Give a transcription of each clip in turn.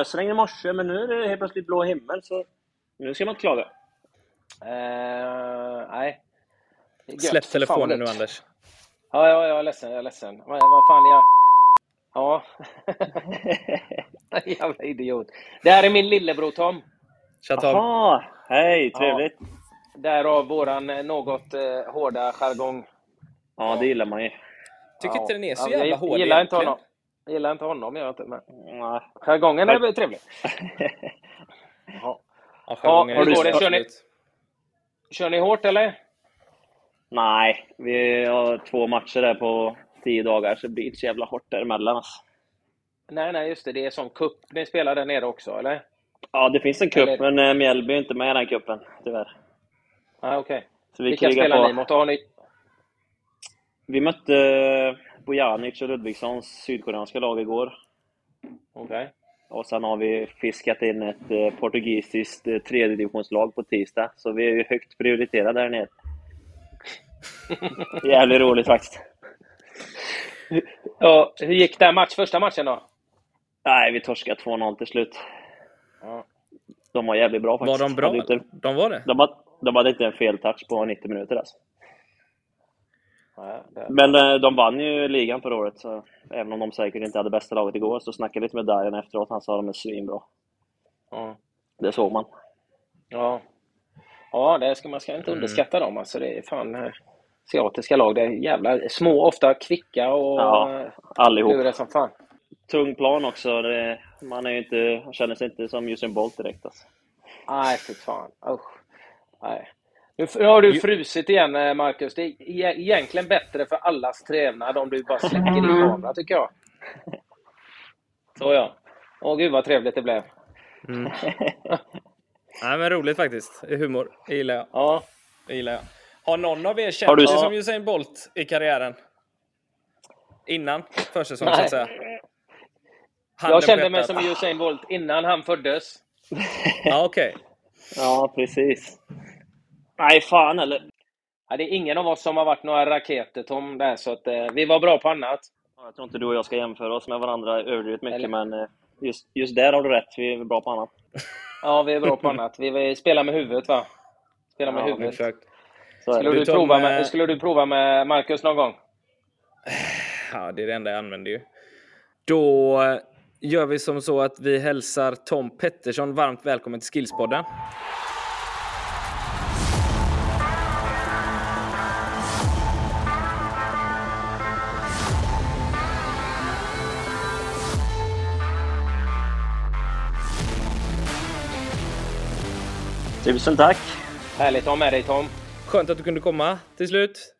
Ösregn i morse, men nu är det helt plötsligt blå himmel, så nu ska man inte klaga. Eh, nej. Släpp Fan, telefonen nu. Anders. Ja, ja, jag är ledsen. Jag är ledsen. Men vad fan, jag... Ja. Jävla idiot. Det här är min lillebror Tom. Tja Tom. Jaha, hej, trevligt. Därav våran eh, något eh, hårda jargong. Ja, det gillar man ju. Tycker inte den är så Ja, jävla jag hård gillar inte egentligen. honom. Jag gillar inte honom, gör jag inte. Men Nej. jargongen är väl trevlig. Ja. Ja, Ja, hur är går det? Kör ni-. Kör ni hårt eller? Nej, vi har två matcher där på tio dagar, så det blir inte så jävla hårt däremellan. Alltså. Nej, nej, just det. Det är som cup ni spelar där nere också, eller? Ja, det finns en cup, Eller- men eh, Mjällby är inte med i den cupen, tyvärr. Ja, okej. Så vi Vilka spelar på. ni mot? Har ni... Vi mötte Bojanic och Ludvigssons sydkoreanska lag igår. Okej. Och sen har vi fiskat in ett eh, portugisiskt eh, tredjedivisionslag på tisdag. Så vi är ju högt prioriterade där nere. Jävligt roligt faktiskt. Ja, hur gick den match, första matchen då? Nej, vi torskade 2-0 till slut. Ja. De var jävligt bra Var faktiskt. de bra? Hade inte, De var det? de, hade, de hade inte en feltouch på 90 minuter alltså. Det... Men eh, de vann ju ligan förra året, så även om de säkert inte hade bästa laget igår, så snackade vi lite med Dajen efteråt. Han sa att de är svinbra. Ja. Det såg man. Ja, ja det ska, man ska inte Mm. underskatta dem. Alltså, det är fan eh, asiatiska lag. Det är jävla små, ofta kvicka och Ja, eh, Allihop. luriga som fan. Tung plan också. Det, man är ju inte, känner sig inte som Usain Bolt direkt alltså. Nej, fy fan. Usch. Nej. Nu har du frusit igen, eh, Marcus. Det är e- egentligen bättre för allas trevnad om du bara släcker din kamera, tycker jag. Så ja. Åh, gud vad trevligt det blev. Mm. Nej, men roligt faktiskt. Humor. Det gillar jag. Ja. Det gillar jag. Har någon av er Har känt du- sig som Usain Bolt i karriären? Innan försäsong, så att säga. Jag Handen kände på mig som Usain Bolt innan han föddes. Ja, okej. Ja, precis. Nej, fan eller. Ja, det är ingen av oss som har varit några raketer, Tom, där, så att, eh, vi var bra på annat. Jag tror inte du och jag ska jämföra oss med varandra överdrivet mycket, Eller- men eh, just, just där har du rätt. Vi är bra på annat. Ja, vi är bra på annat. Vi, vi spelar med huvudet, va? Spelar med Ja, huvudet. Exakt. Skulle du, Du, prova eh, med, skulle du prova med Marcus någon gång? Ja, det är det enda jag använder ju. Då eh, gör vi som så att vi hälsar Tom Pettersson varmt välkommen till Skillspodden. Tusen tack! Härligt att ha med dig, Tom. Skönt att du kunde komma till slut.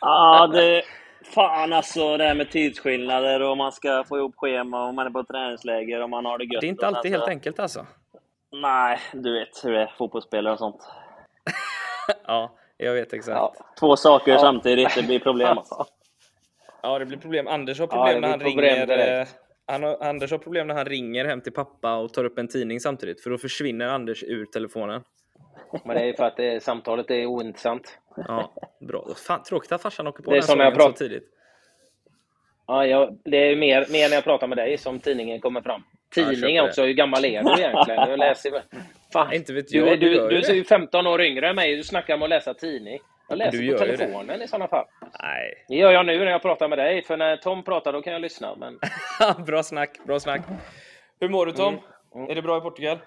Ja, det... Fan alltså, det här med tidsskillnader och man ska få ihop schema och man är på träningsläger och man har det gött. Det är inte alltid helt enkelt alltså. Nej, du vet hur det är. Fotbollsspelare och sånt. Ja, jag vet exakt. Ja. Ja, Två saker Ja. samtidigt, det blir problem alltså. det blir problem. Anders har Ja, problem det när han ringer. direkt. Har, Anders har problem när han ringer hem till pappa och tar upp en tidning samtidigt. För då försvinner Anders ur telefonen. Men det är för att det, samtalet är ointressant. Ja, bra. Fan, tråkigt att farsan åker på Det är den som jag sången så tidigt. Ja, jag, det är mer, mer när jag pratar med dig som tidningen kommer fram. Tidning också, hur gammal är du egentligen? Jag läser, fan, Inte vet du, jag, du du, ju du, det. är ju 15 år yngre än mig, du snackar om att läsa tidning. Jag läser Du på telefonen i sådana fall. Nej. Det gör jag nu när jag pratar med dig, för när Tom pratar då kan jag lyssna. Men bra snack, bra snack. Hur mår du Tom? Mm, mm. Är det bra i Portugal?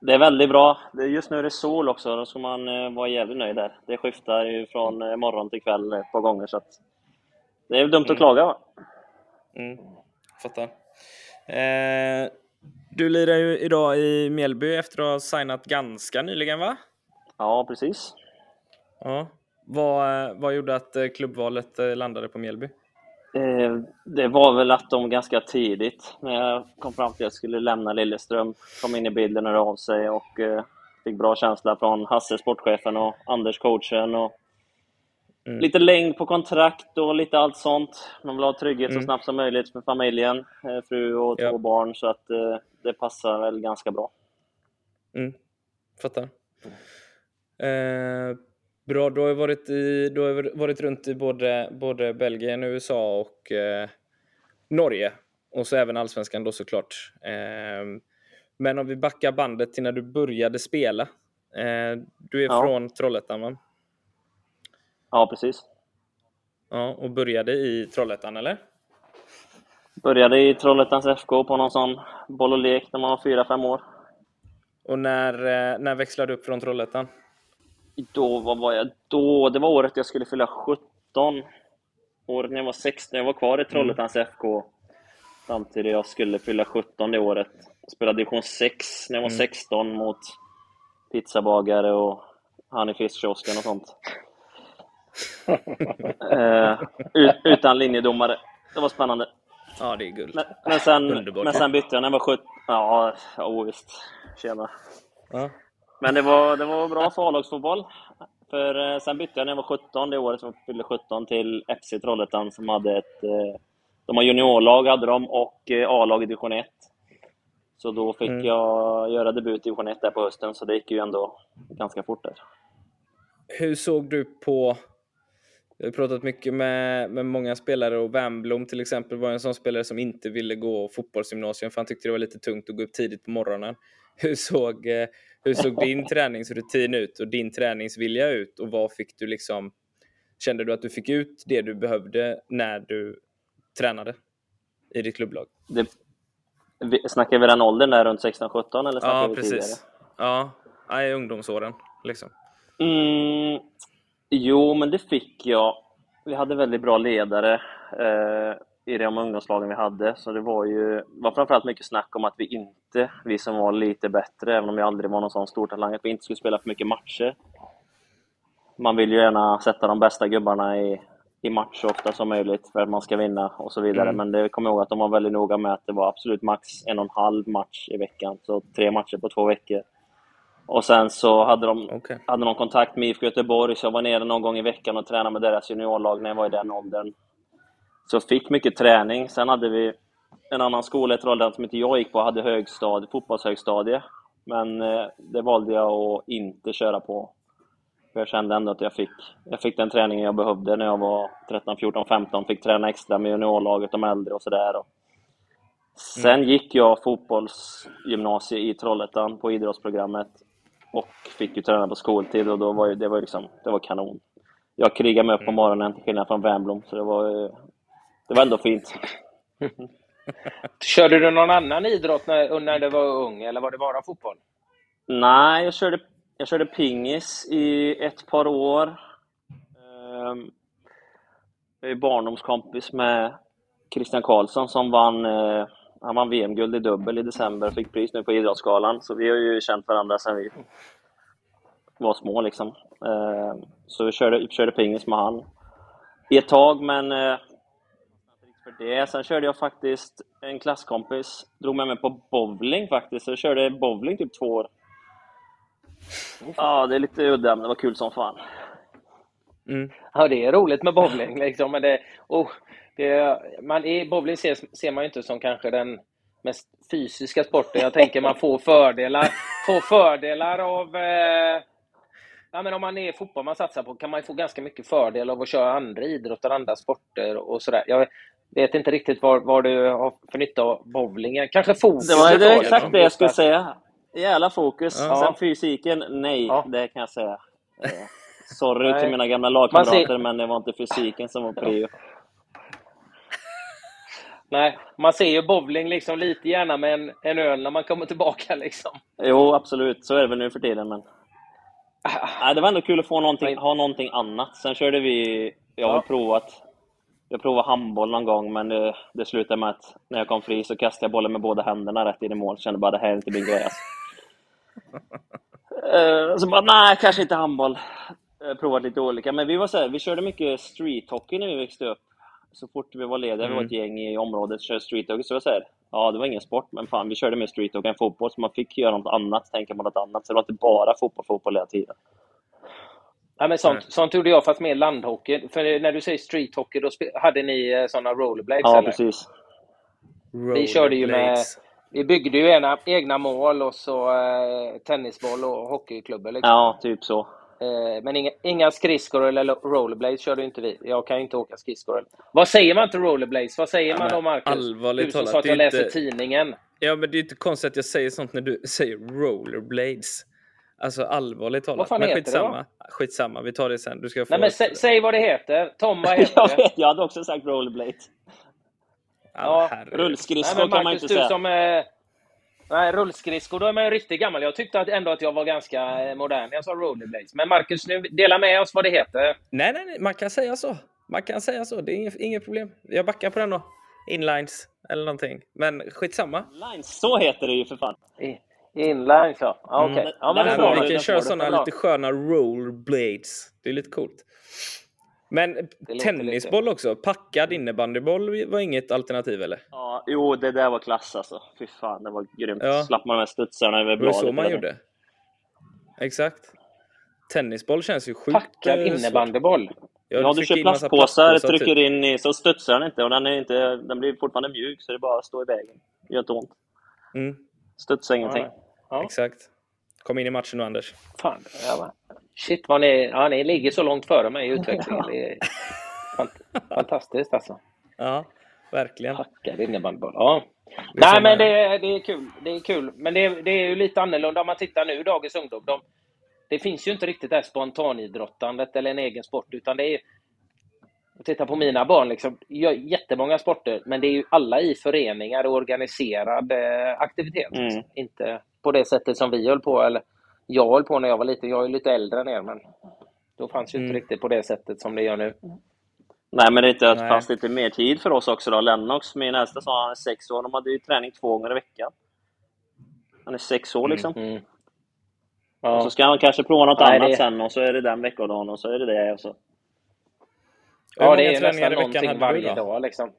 Det är väldigt bra. Just nu är det sol också, då ska man eh, vara jävligt nöjd där. Det skiftar ju från eh, morgon till kväll ett par gånger, så det är dumt att klaga va? Mm, fattar. Eh, du lirar ju idag i Mjällby efter att ha signat ganska nyligen va? Ja, precis. Ja. Vad, eh, vad gjorde att eh, klubbvalet eh, landade på Mjällby? Det var väl att de ganska tidigt, när jag kom fram till att jag skulle lämna Lilleström, kom in i bilden och av sig och fick bra känsla från Hasse, sportchefen, och Anders, coachen. Och Mm. Lite längd på kontrakt och lite allt sånt. Man vill ha trygghet Mm. så snabbt som möjligt för familjen, fru och två Ja. barn, så att det passar väl ganska bra. Mm, fattar. Eh, bra, du har ju varit, i, du har varit runt i både, både Belgien, USA och eh, Norge. och så även allsvenskan då såklart. Eh, men om vi backar bandet till när du började spela. Eh, du är Ja. från Trollhättan va? Ja, precis. Ja, och började i Trollhättan eller? Började i Trollhättans FK på någon sån boll och lek när man var fyra fem år. Och när, eh, när växlade du upp från Trollhättan? Då, vad var jag då? Det var året jag skulle fylla 17. Året när jag var 16. Jag var kvar i Trollhättans FK fram till jag skulle fylla 17 det året. Jag spelade division 6 när jag var 16 mot pizzabagare och han i fiskkiosken och sånt. eh, ut, utan linjedomare. Det var spännande. Ja, det är guld. Men, men, sen, men sen bytte jag när jag var 17. Ja, ja visst. Tjena. Ja. Men det var, det var bra för A-lagsfotboll. För eh, sen bytte jag när jag var 17, det året som jag fyllde 17, till FC Trollhättan som hade ett... Eh, de har juniorlag hade de och eh, A-lag i division 1. Så då fick Mm. jag göra debut i division 1 där på hösten, så det gick ju ändå ganska fort där. Hur såg du på... Jag har pratat mycket med, med många spelare och Wernbloom till exempel var en sån spelare som inte ville gå fotbollsgymnasium för han tyckte det var lite tungt att gå upp tidigt på morgonen. Hur såg, hur såg din träningsrutin ut och din träningsvilja ut och vad fick du liksom... Kände du att du fick ut det du behövde när du tränade i ditt klubblag? Det, vi, snackar vi den åldern där runt 16-17 eller snackar Ja, vi tidigare? precis. Ja, ja, i ungdomsåren liksom. Mm, jo, men det fick jag. Vi hade väldigt bra ledare eh, i de ungdomslagen vi hade, så det var ju var framförallt mycket snack om att vi inte, vi som var lite bättre, även om jag aldrig var någon sån stor talang, att vi inte skulle spela för mycket matcher. Man vill ju gärna sätta de bästa gubbarna i, i match så ofta som möjligt för att man ska vinna och så vidare. Mm. Men det kommer jag ihåg att de var väldigt noga med att det var absolut max en och en halv match i veckan, så tre matcher på två veckor. Och sen så hade de Okej. hade någon kontakt med IFK Göteborg, så jag var nere någon gång i veckan och tränade med deras juniorlag när jag var i den åldern. Så fick mycket träning. Sen hade vi en annan skola i Trollhättan som inte jag gick på, hade högstadie, fotbollshögstadie. Men eh, det valde jag att inte köra på. För jag kände ändå att jag fick, jag fick den träningen jag behövde när jag var 13, 14, 15. Fick träna extra med juniorlaget, de äldre och sådär. Sen gick jag fotbollsgymnasie i Trollhättan på idrottsprogrammet och fick ju träna på skoltid och då var ju, det var liksom, det var kanon. Jag krigade mig upp på morgonen till skillnad från Wernbloom, så det var det var ändå fint. Körde du någon annan idrott när, när du var ung, eller var det bara fotboll? Nej, jag körde, jag körde pingis i ett par år. Ehm, Jag är barndomskompis med Christian Karlsson som vann, eh, han vann VM-guld i dubbel i december och fick pris nu på Idrottsgalan. Så vi har ju känt varandra sedan vi var små liksom. Ehm, Så vi körde, körde pingis med han i ett tag, men eh, för det. Sen körde jag faktiskt, en klasskompis drog med mig på bowling faktiskt, så jag körde bowling typ två år. Ja, det är lite udda, men det var kul som fan. Mm. Ja, det är roligt med bowling liksom, men det, oh, det, man, i bowling ser, ser man ju inte som kanske den mest fysiska sporten. Jag tänker man får fördelar, får fördelar av eh, Ja, men om man är fotboll man satsar på kan man ju få ganska mycket fördel av att köra andra idrotter, andra sporter och sådär. Jag vet inte riktigt vad, vad du har för nytta av bowlingen. Kanske fokus? Det var det exakt det jag skulle säga. Jävla fokus. Ja. Sen fysiken, nej, Ja. det kan jag säga. Eh, Sorry Nej. till mina gamla lagkamrater, ser- men det var inte fysiken som var prio. Nej, man ser ju bowling liksom lite gärna med en, en öl när man kommer tillbaka liksom. Jo, absolut, så är det väl nu för tiden, men... Nej, det var ändå kul att få någonting, ha någonting annat. Sen körde vi... Jag har Ja. provat... Jag provade handboll någon gång, men det, det slutade med att när jag kom fri så kastade jag bollen med båda händerna rätt in i mål. Kände bara det här är inte min grej. Alltså. Eh, så bara, nej, kanske inte handboll. Eh, Provat lite olika. Men vi var så här, vi körde mycket street hockey när vi växte upp. Så fort vi var lediga, vi var ett gäng i området, körde street hockey. Så jag var så här, ja, det var ingen sport, men fan, vi körde mer street hockey än fotboll. Så man fick göra något annat, tänka på något annat. Så det var inte bara fotboll, fotboll hela tiden. Ja, men sånt, Nej. sånt gjorde jag fast mer landhockey. För när du säger street hockey, då hade ni eh, såna rollerblades Ja, eller? precis. Vi körde ju med, vi byggde ju ena, egna mål och så eh, tennisboll och hockeyklubbor. Liksom. Ja, typ så. Eh, men inga, inga skridskor eller rollerblades körde inte vi. Jag kan ju inte åka skridskor. Vad säger man till rollerblades? Vad säger Ja, man då, Marcus? allvarligt du som talat, sa att jag är läser inte- tidningen. Ja, men det är inte konstigt att jag säger sånt när du säger rollerblades. Alltså allvarligt talat. Vad fan men heter det skitsamma. Skitsamma, vi tar det sen. Du ska få... Nej, men sä, säg vad det heter. Tom, vad heter Jag det? vet, jag hade också sagt rollerblade. Ja. Rullskridskor kan man inte du säga. som... Eh, nej, rullskridskor, då är man ju riktigt gammal. Jag tyckte att ändå att jag var ganska eh, modern när jag sa rollerblades. Men Marcus, nu dela med oss vad det heter. Nej, nej, nej, man kan säga så. Man kan säga så. Det är inget, inget problem. Jag backar på den då. Inlines eller någonting. Men skitsamma. Lines, så heter det ju för fan. I, inline, så. Ja, okej. Mm. Ja, men det är bra. vi kan köra sådana lite sköna rollerblades. Det är lite coolt. Men tennisboll också. Packad innebandyboll var inget alternativ eller? Ja, jo, det där var klass alltså. Fy fan, det var grymt. Ja. Slapp man de här studsarna över Det var bladet. så man gjorde. Exakt. Tennisboll känns ju sjukt Packad eh, innebandyboll. Ja, du trycker kör plastpåsar, trycker typ. in i, så studsar den inte och den, är inte, den blir fortfarande mjuk så det bara står i vägen. Det gör inte ont. Mm, Studsar ingenting. Ja, ja. exakt. Kom in i matchen nu Anders. Fan, shit vad ni, ja, ni ligger så långt före mig i utvecklingen. Det är fant- fantastiskt alltså. Ja, verkligen. Packad innebandyboll. Ja. Nej, men det, är- det är kul. Det är kul. Men det, är- det är ju lite annorlunda om man tittar nu, dagens ungdom. De, det finns ju inte riktigt det här spontanidrottandet eller en egen sport, utan det är jag tittar på mina barn, liksom, gör jättemånga sporter, men det är ju alla i föreningar och organiserad eh, aktivitet. Mm. Inte på det sättet som vi höll på, eller jag höll på när jag var liten. Jag är lite äldre än er, men då fanns ju inte Mm. riktigt på det sättet som det gör nu. Nej, men det är inte det fanns lite mer tid för oss också då. Lennox, min äldsta sa han är sex år, de hade ju träning två gånger i veckan. Han är sex år liksom. Mm. Och Ja. så ska han kanske prova något Nej, annat det- sen och så är det den veckodagen och så är det det. Och så. Ja, det är nästan någonting varje då? dag. Liksom.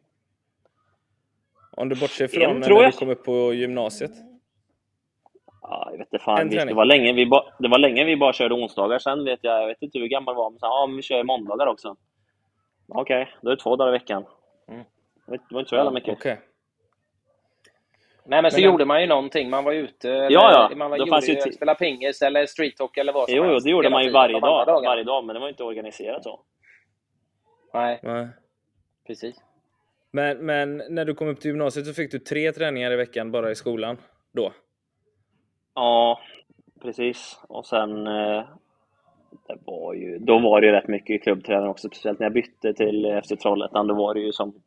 Om du bortser från när jag. du kom upp på gymnasiet. Ja, jag vet inte fan. Visst, det, var länge vi ba, det var länge vi bara körde onsdagar. Sen vet jag, jag vet inte hur gammal var, men sen, ja, men vi kör måndagar också. Okej, då är det två dagar i veckan. Mm. Det var- inte så jävla mycket. Okej. Nej, men så Men- gjorde man ju någonting. Man var ute, Ja, ja. man var, Då gjorde ju spelade pingis eller streethockey eller vad som Jo, jo, helst. det gjorde man ju varje dag, varje dag, men det var inte organiserat så. Nej, Nej. precis. Men, men när du kom upp till gymnasiet så fick du tre träningar i veckan bara i skolan då? Ja, precis. Och sen... Eh, det var ju, då var det ju rätt mycket klubbträning också, speciellt när jag bytte till FC Trollhättan. Då var det ju som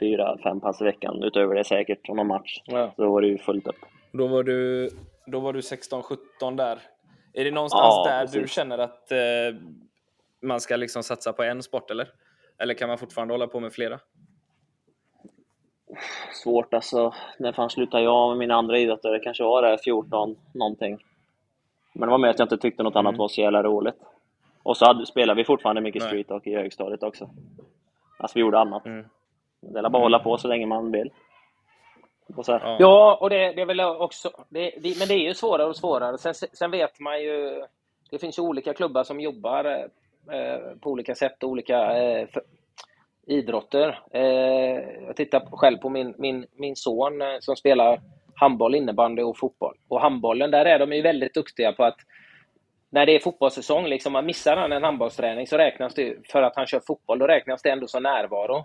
fyra, fem pass i veckan, utöver det säkert, om någon match. Ja. Så då var det ju fullt upp. Då var du, då var du 16-17 där. Är det någonstans Ja, där precis. du känner att eh, man ska liksom satsa på en sport eller? Eller kan man fortfarande hålla på med flera? Svårt alltså. När fan slutade jag med mina andra idrotter? Det kanske var det 14 någonting. Men det var mer att jag inte tyckte något annat Mm. var så jävla roligt. Och så hade, spelade vi fortfarande mycket street hockey i högstadiet också. Alltså vi gjorde annat. Mm. Det är bara att hålla på så länge man vill. Och så här. Ja. Ja, och det, det är väl också... Det, det, men det är ju svårare och svårare. Sen, sen vet man ju... Det finns ju olika klubbar som jobbar eh, Eh, på olika sätt och olika eh, idrotter. Eh, jag tittar själv på min, min, min son som spelar handboll, innebandy och fotboll. Och handbollen, där är de ju väldigt duktiga på att när det är fotbollssäsong, liksom man missar han en handbollsträning så räknas det, för att han kör fotboll, då räknas det ändå som närvaro.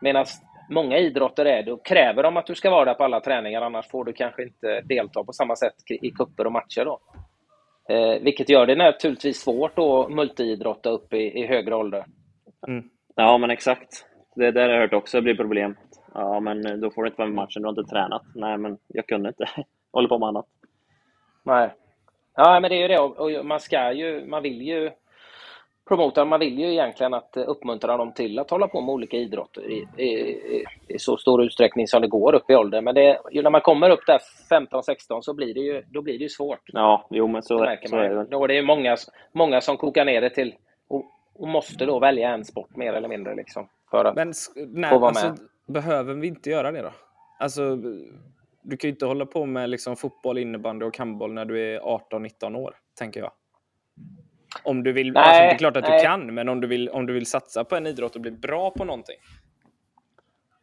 Medan många idrotter är, det, då kräver de att du ska vara där på alla träningar, annars får du kanske inte delta på samma sätt i kupper och matcher. Då. Eh, vilket gör det naturligtvis svårt att multiidrotta upp i, i högre ålder. Ja, men exakt. Det där har jag hört också blir problem. Ja, men då får du inte vara med i matchen, du har inte tränat. Nej, men jag kunde inte. Håller på med annat. Nej. Ja, men det är ju det. Och man ska ju, man vill ju promota, man vill ju egentligen att eh, uppmuntra dem till att hålla på med olika idrotter i, i, i, så stor utsträckning som det går upp i ålder. Men det, ju när man kommer upp där 15-16 så blir det ju, då blir det ju svårt. Ja, jo, men så, Det så är det. Då är det ju många, många som kokar ner det till och, och måste då välja en sport mer eller mindre. Liksom, för att, Men nej, Får vara alltså, med. behöver vi inte göra det då? Alltså, du kan ju inte hålla på med liksom fotboll, innebandy och handboll när du är 18-19 år, tänker jag. Om du vill, Nej, alltså, det är klart att nej. du kan, men om du, vill, om du vill satsa på en idrott och bli bra på någonting.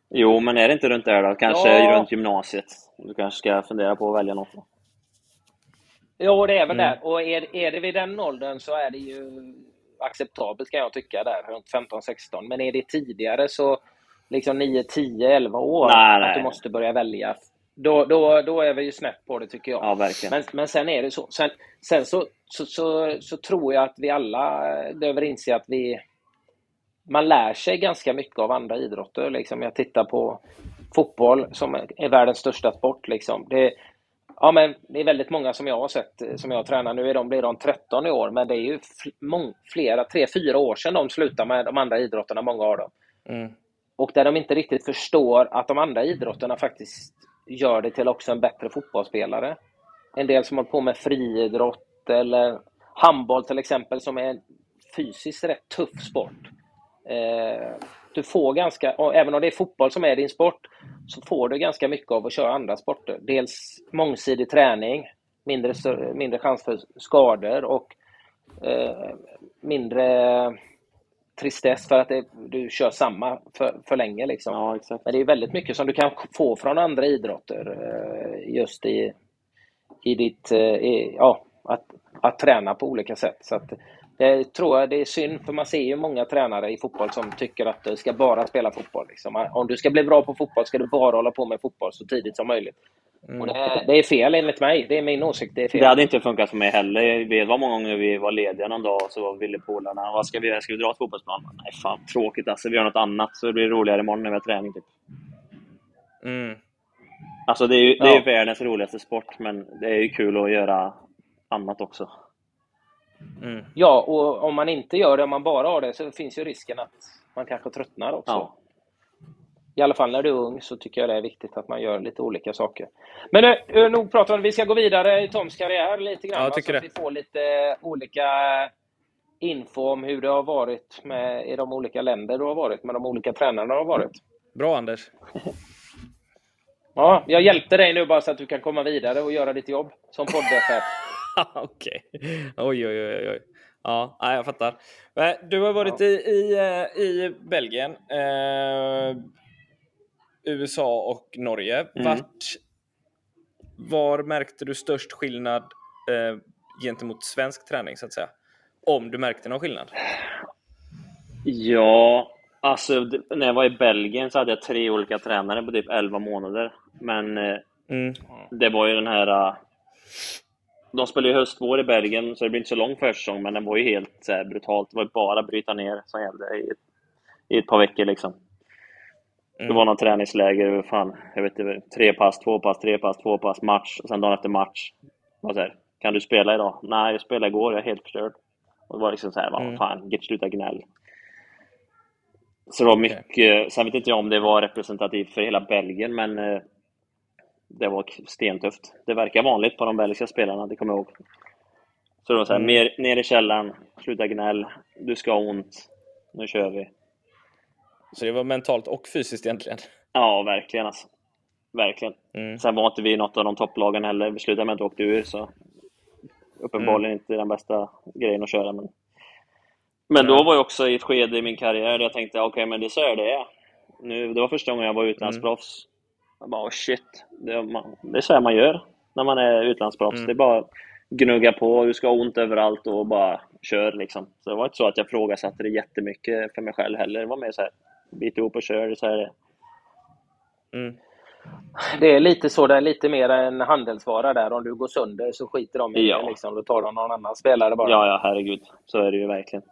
Jo, men är det inte runt där då? Kanske Ja. runt gymnasiet? Du kanske ska fundera på att välja något. då. Jo, det är väl mm. där. Och är, är det vid den åldern så är det ju acceptabelt kan jag tycka där, runt 15-16. Men är det tidigare så liksom 9, 10, 11 år nej, nej. att du måste börja välja. Då, då, då är vi ju snett på det tycker jag. Ja, verkligen. Men, men sen är det så. Sen, sen så, så, så, så tror jag att vi alla behöver inse att vi man lär sig ganska mycket av andra idrotter. Liksom. Jag tittar på fotboll som är världens största sport. Liksom. Det, ja, men det är väldigt många som jag har sett, som jag tränar. Nu är de, blir de 13 i år, men det är ju flera, tre, fyra år sedan de slutade med de andra idrotterna, många av dem. Mm. Och där de inte riktigt förstår att de andra idrotterna faktiskt gör dig till också en bättre fotbollsspelare. En del som håller på med friidrott eller handboll till exempel, som är en fysiskt rätt tuff sport. Eh, du får ganska, även om det är fotboll som är din sport, så får du ganska mycket av att köra andra sporter. Dels mångsidig träning, mindre, mindre chans för skador och eh, mindre tristess för att det, du kör samma för, för länge. Liksom. Ja, Men det är väldigt mycket som du kan få från andra idrotter eh, just i, i ditt, eh, i, ja, att, att träna på olika sätt. Så att, det tror jag det är synd, för man ser ju många tränare i fotboll som tycker att du ska bara spela fotboll. Liksom. Om du ska bli bra på fotboll ska du bara hålla på med fotboll så tidigt som möjligt. Mm. Och det, det, är fel enligt mig. Det är min åsikt. Det, är fel. det hade inte funkat för mig heller. Vet vad många gånger vi var lediga någon dag så ville polarna vad ska vi? Ska vi dra till fotbollsplan? Nej, fan tråkigt alltså. Vi gör något annat så det blir roligare imorgon när vi har träning. Typ. Mm. Alltså det är ju det är ja. världens roligaste sport, men det är ju kul att göra annat också. Mm. Ja, och om man inte gör det, om man bara har det, så finns ju risken att man kanske tröttnar också. Ja. I alla fall när du är ung så tycker jag det är viktigt att man gör lite olika saker. Men nu, nog pratat om Vi ska gå vidare i Toms karriär lite grann. Ja, så att vi får lite olika info om hur det har varit med, i de olika länder du har varit med de olika tränarna du har varit. Bra Anders! Ja, jag hjälpte dig nu bara så att du kan komma vidare och göra ditt jobb som poddchef. Okej. Oj, oj, oj, oj. Ja, jag fattar. Du har varit i, i, eh, i Belgien, eh, USA och Norge. Mm. Vart, var märkte du störst skillnad eh, gentemot svensk träning, så att säga? Om du märkte någon skillnad? Ja, alltså när jag var i Belgien så hade jag tre olika tränare på typ 11 månader. Men eh, mm. det var ju den här de spelar ju höst-vår i Belgien, så det blir inte så lång försäsong, men den var ju helt så här, brutalt. Det var bara bryta ner som gällde i i ett par veckor liksom. Det var någon träningsläger, fan, jag vet inte, tre pass, två pass, tre pass, två pass, match, och sen dagen efter match. Och så här, kan du spela idag? Nej, jag spelade igår, jag är helt förstörd. Och det var liksom så här, mm. fan, get sluta gnäll. Så det var mycket, sen vet inte jag om det var representativt för hela Belgien, men eh, det var stentufft. Det verkar vanligt på de belgiska spelarna, det kommer jag ihåg. Så det var så här, mm. ner, ner i källaren, sluta gnäll, du ska ha ont, nu kör vi. Så det var mentalt och fysiskt egentligen? Ja, verkligen alltså. Verkligen. Mm. Sen var inte vi något av de topplagen heller. Vi slutade med att åka ur, så uppenbarligen mm. inte den bästa grejen att köra. Men, men då var jag också i ett skede i min karriär där jag tänkte, okej, okay, men det är så är det nu, Det var första gången jag var utlandsproffs. Mm. Jag bara, oh shit. Det, man, det är så här man gör när man är utlandsproffs. Mm. Det är bara gnugga på, du ska ha ont överallt och bara kör liksom. Så det var inte så att jag frågasatte det jättemycket för mig själv heller. Det var mer så här, bit ihop och kör. Så här. Mm. Det är lite så, det är lite mer en handelsvara där. Om du går sönder så skiter de i ja. det. Liksom. Då tar de någon annan spelare bara. Ja, ja, herregud. Så är det ju verkligen.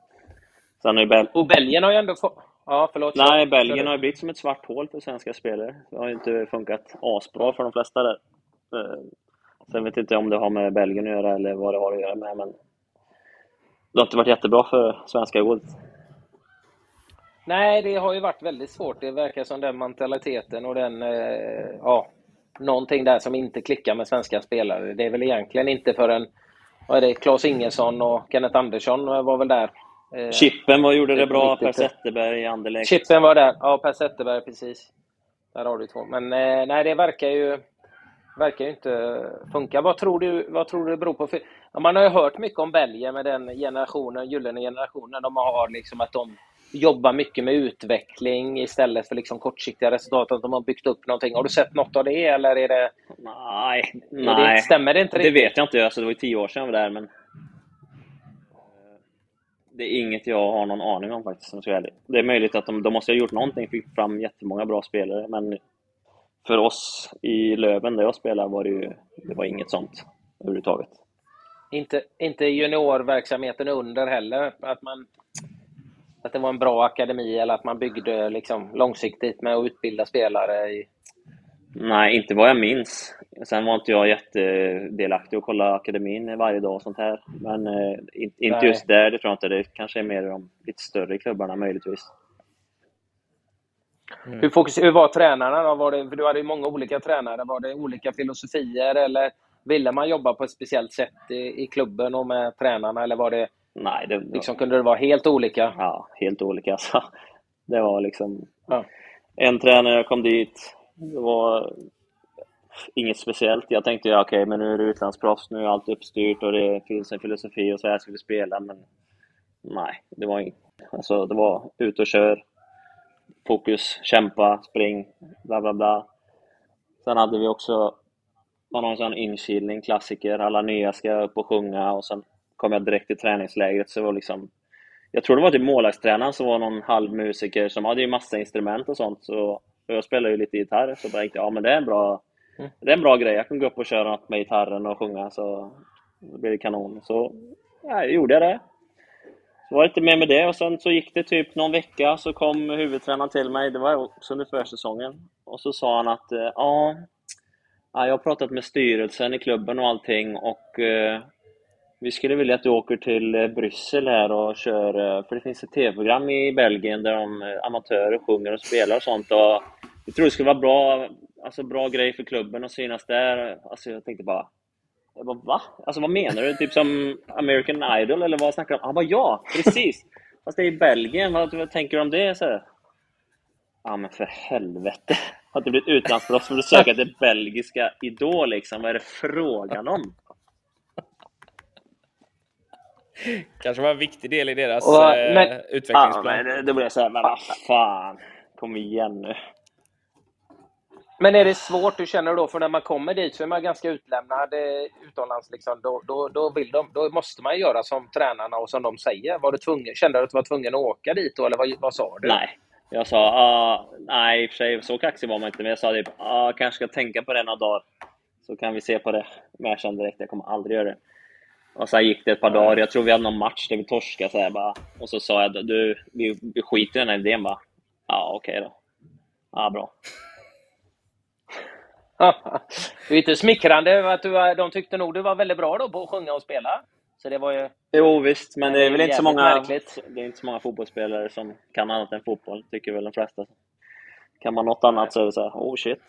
Sen är Bel och Belgien har ju ändå fått... Ja, förlåt. Nej, Belgien har ju blivit som ett svart hål för svenska spelare. Det har ju inte funkat asbra för de flesta där. Eh, sen vet inte om det har med Belgien att göra eller vad det har att göra med, men det har inte varit jättebra för svenska guld. Nej, det har ju varit väldigt svårt. Det verkar som den mentaliteten och den, eh, ja, någonting där som inte klickar med svenska spelare. Det är väl egentligen inte förrän, vad är det, Claes Ingesson och Kenneth Andersson var väl där Eh, Chippen var, gjorde det bra, Per Zetterberg i Anderlecht. Chippen var där, ja Per Zetterberg precis. Där har du två. Men eh, nej, det verkar ju, verkar ju inte funka. Vad tror du, vad tror du det beror på? För, man har ju hört mycket om Belgien med den generationen, gyllene generationen de har, liksom att de jobba mycket med utveckling istället för liksom kortsiktiga resultat? Att de har byggt upp någonting. Har du sett något av det eller är det... Nej, nej. Det, stämmer det inte Det riktigt? vet jag inte. Alltså, det var ju tio år sedan jag var där, men... Det är inget jag har någon aning om faktiskt, om jag ska vara ärlig. Det är möjligt att de, de måste ha gjort någonting, fick fram jättemånga bra spelare, men för oss i Löven, där jag spelar, var det ju det var inget sånt överhuvudtaget. Inte, inte juniorverksamheten under heller? Att, man, att det var en bra akademi eller att man byggde liksom långsiktigt med att utbilda spelare? I, Nej, inte vad jag minns. Sen var inte jag jättedelaktig och kolla akademin varje dag och sånt här. Men eh, inte, Nej. just där, det tror jag inte. Det kanske är mer de lite större klubbarna möjligtvis. hur, fokus, hur var tränarna då? Var det, för du hade ju många olika tränare. Var det olika filosofier eller ville man jobba på ett speciellt sätt i, i klubben och med tränarna? Eller var det, Nej, det, liksom, kunde det vara helt olika? ja, helt olika alltså. Det var liksom... Ja. En tränare jag kom dit, det var inget speciellt. Jag tänkte, ja, okej, men nu är du utlandsproffs, nu är allt uppstyrt och det finns en filosofi och så här ska vi spela, men nej, det var inget. Alltså, det var ut och kör, fokus, kämpa, spring, bla bla bla. Sen hade vi också, man har en sån inkilning, klassiker, alla nya ska upp och sjunga och sen kom jag direkt till träningslägret så var liksom jag tror det var typ målvaktstränaren som var någon halvmusiker som hade ju massa instrument och sånt. Så, och jag spelar ju lite gitarr, så jag tänkte ja men det är en bra, Mm. det är en bra grej. Jag kan gå upp och köra något med gitarren och sjunga, så det blir det kanon. Så ja, gjorde jag det. Så var det inte mer med det och sen så gick det typ någon vecka så kom huvudtränaren till mig, det var också under försäsongen. Och så sa han att eh, ja, ja, jag har pratat med styrelsen i klubben och allting och eh, vi skulle vilja att du åker till eh, Bryssel här och kör, eh, för det finns ett tv-program i Belgien där de eh, amatörer sjunger och spelar och sånt. Och vi tror det skulle vara bra, alltså bra grej för klubben att synas där. Alltså jag tänkte bara, jag bara va? Alltså vad menar du? Typ som American Idol eller vad snackar du om? Ah, Han bara ja, precis! Fast det är i Belgien, vad, vad tänker du om det? Så här. Ja men för helvete! Har du blivit utlandsproffs för att söka till belgiska Idol liksom? Vad är det frågan om? Kanske var en viktig del i deras Och, eh, men- Ja, utvecklingsplan. men det- då blir jag såhär, men vad fan, kom igen nu. Men är det svårt, du känner då, för när man kommer dit så är man ganska utlämnad eh, utomlands. Liksom, då, då, då, vill de, då måste man göra som tränarna och som de säger. Var du tvungen, kände du att du var tvungen att åka dit då, eller vad, vad sa du? Nej. Jag sa, ah, nej i och för sig, så kaxig var man inte, men jag sa typ, ah, kanske ska tänka på det några dagar. Så kan vi se på det. Men jag kände direkt, jag kommer aldrig göra det. Och sen gick det ett par dagar, jag tror vi hade någon match där vi torskade så här, bara. Och så sa jag, du, vi, vi skiter i den här idén bara. Ja, okej då. Ja, bra. det är inte smickrande att du, var- de tyckte nog du var väldigt bra då på att sjunga och spela. Så det var ju... Jo visst, men det det är väl inte så många, märkligt. det är inte så många fotbollsspelare som kan annat än fotboll, tycker väl de flesta. Kan man något annat så är det såhär, oh shit.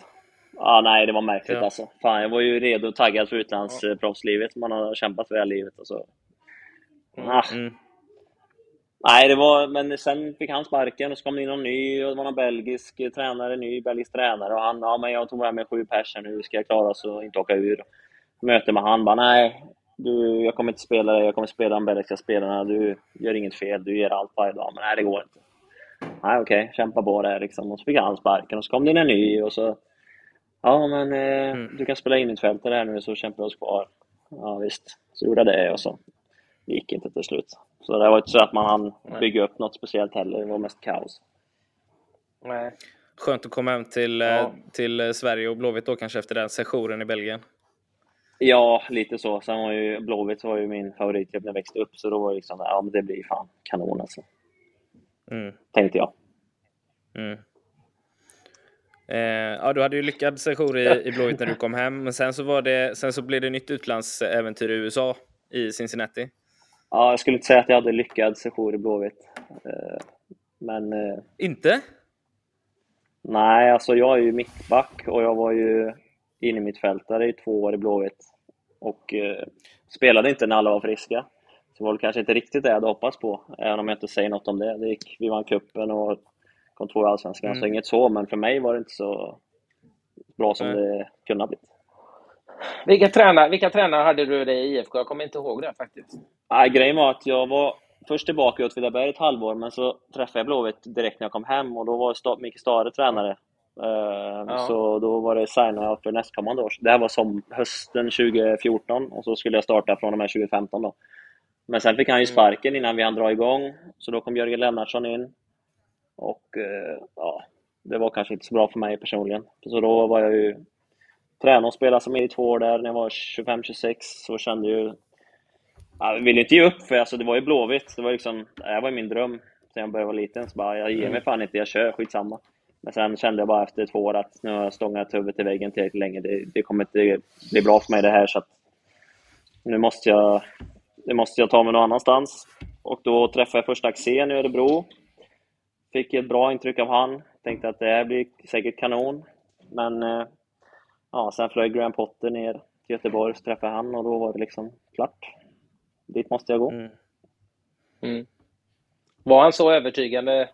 Ah, nej, det var märkligt Ja. alltså. Fan, jag var ju redo och taggad för utlandsproffslivet. Man har kämpat för hela livet och så. Ah, Mm. nej, det var, men sen fick han sparken och så kom det in någon ny och det var någon belgisk tränare, ny belgisk tränare och han, ja men jag tog med mig sju pers här nu, ska jag klara oss och inte åka ur? Möte med han bara, nej, du, jag kommer inte spela dig, jag kommer spela de belgiska spelarna, du gör inget fel, du ger allt varje dag, men nej det går inte. Nej okej, kämpa på det liksom. Och så fick han sparken och så kom det in en ny och så Ja men eh, Mm. du kan spela in i fältet här nu så kämpar vi oss kvar. Ja visst, så gjorde jag det och så det gick inte till slut. Så det var inte så att man hann Nej. bygga upp något speciellt heller, det var mest kaos. Nej. Skönt att komma hem till, eh, Ja. till eh, Sverige och Blåvitt då kanske efter den sessionen i Belgien. Ja, lite så. Sen var ju Blåvitt var ju min favoritklubb när jag växte upp, så då var det liksom, ja men det blir fan kanon alltså. Mm. Tänkte jag. Mm. Eh, ja, du hade ju lyckad sejour i, i Blåvitt när du kom hem, men sen så, var det, sen så blev det nytt utlandsäventyr i USA, i Cincinnati. Ja, jag skulle inte säga att jag hade lyckad sejour i Blåvitt. Eh, Men eh, Inte? nej, alltså jag är ju mittback och jag var ju inne mittfältare i två år i Blåvitt. Och eh, spelade inte när alla var friska. Så var väl kanske inte riktigt det jag hade hoppats på, även om jag inte säger något om det. det gick, vi vann cupen och kom två i Allsvenskan, Mm. så inget så. Men för mig var det inte så bra som Nej. det kunde ha blivit. Vilka, tränare, vilka tränare hade du det i IFK? Jag kommer inte ihåg det faktiskt. Nej, grejen var att jag var först tillbaka i Åtvidaberg ett halvår, men så träffade jag Blåvitt direkt när jag kom hem och då var Micke Stare tränare. Uh, ja. Så då var det signa för nästkommande år. Det här var som hösten 2014 och så skulle jag starta från och med 2015 då. Men sen fick han ju mm. sparken innan vi hann dra igång, så då kom Jörgen Lennartsson in. Och uh, ja, det var kanske inte så bra för mig personligen. Så då var jag ju tränare och spelade som i två år där när jag var 25-26 så kände ju jag ville inte ge upp, för alltså, det var ju Blåvitt. Det var liksom, det var min dröm sen jag började vara liten. Så bara, jag ger mig mm. fan inte, jag kör, skitsamma. Men sen kände jag bara efter två år att nu har jag stångat huvudet i väggen tillräckligt länge. Det, det kommer inte bli bra för mig det här, så att nu måste jag, nu måste jag ta mig någon annanstans. Och då träffade jag första Axén i Örebro. Fick ett bra intryck av han. Tänkte att det här blir säkert kanon. Men eh, ja, sen flög Graham Potter ner till Göteborg, så träffade han och då var det liksom klart dit måste jag gå. Mm. Mm. Var han så övertygande?